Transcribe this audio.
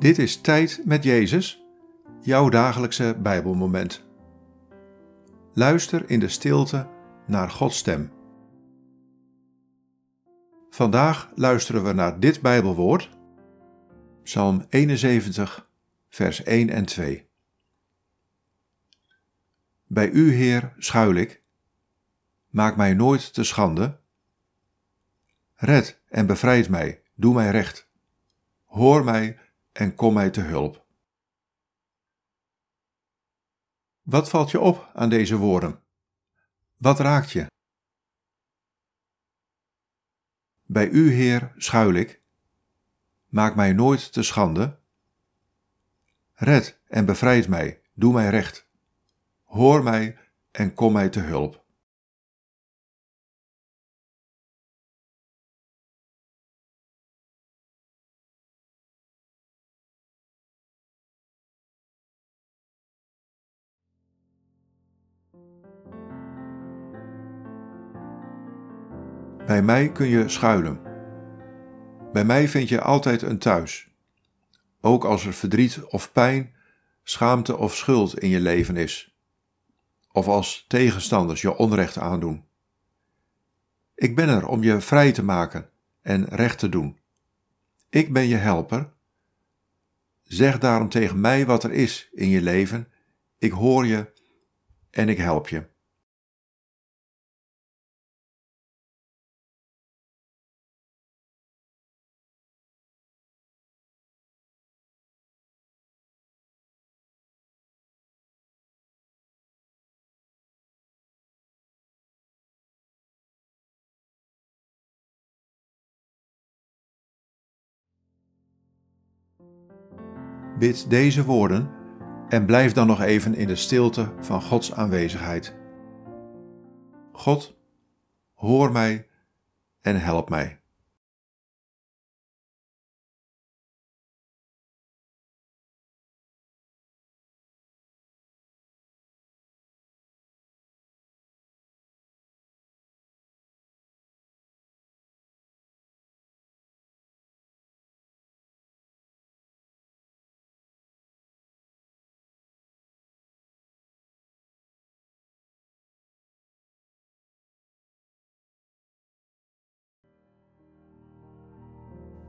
Dit is Tijd met Jezus, jouw dagelijkse Bijbelmoment. Luister in de stilte naar Gods stem. Vandaag luisteren we naar dit Bijbelwoord, Psalm 71, vers 1 en 2. Bij U, Heer, schuil ik. Maak mij nooit te schande. Red en bevrijd mij, doe mij recht. Hoor mij en kom mij te hulp. Wat valt je op aan deze woorden? Wat raakt je? Bij U, Heer, schuil ik. Maak mij nooit te schande. Red en bevrijd mij, doe mij recht. Hoor mij en kom mij te hulp. Bij mij kun je schuilen. Bij mij vind je altijd een thuis. Ook als er verdriet of pijn, schaamte of schuld in je leven is. Of als tegenstanders je onrecht aandoen. Ik ben er om je vrij te maken en recht te doen. Ik ben je helper. Zeg daarom tegen mij wat er is in je leven. Ik hoor je en ik help je. Bid deze woorden en blijf dan nog even in de stilte van Gods aanwezigheid. God, hoor mij en help mij.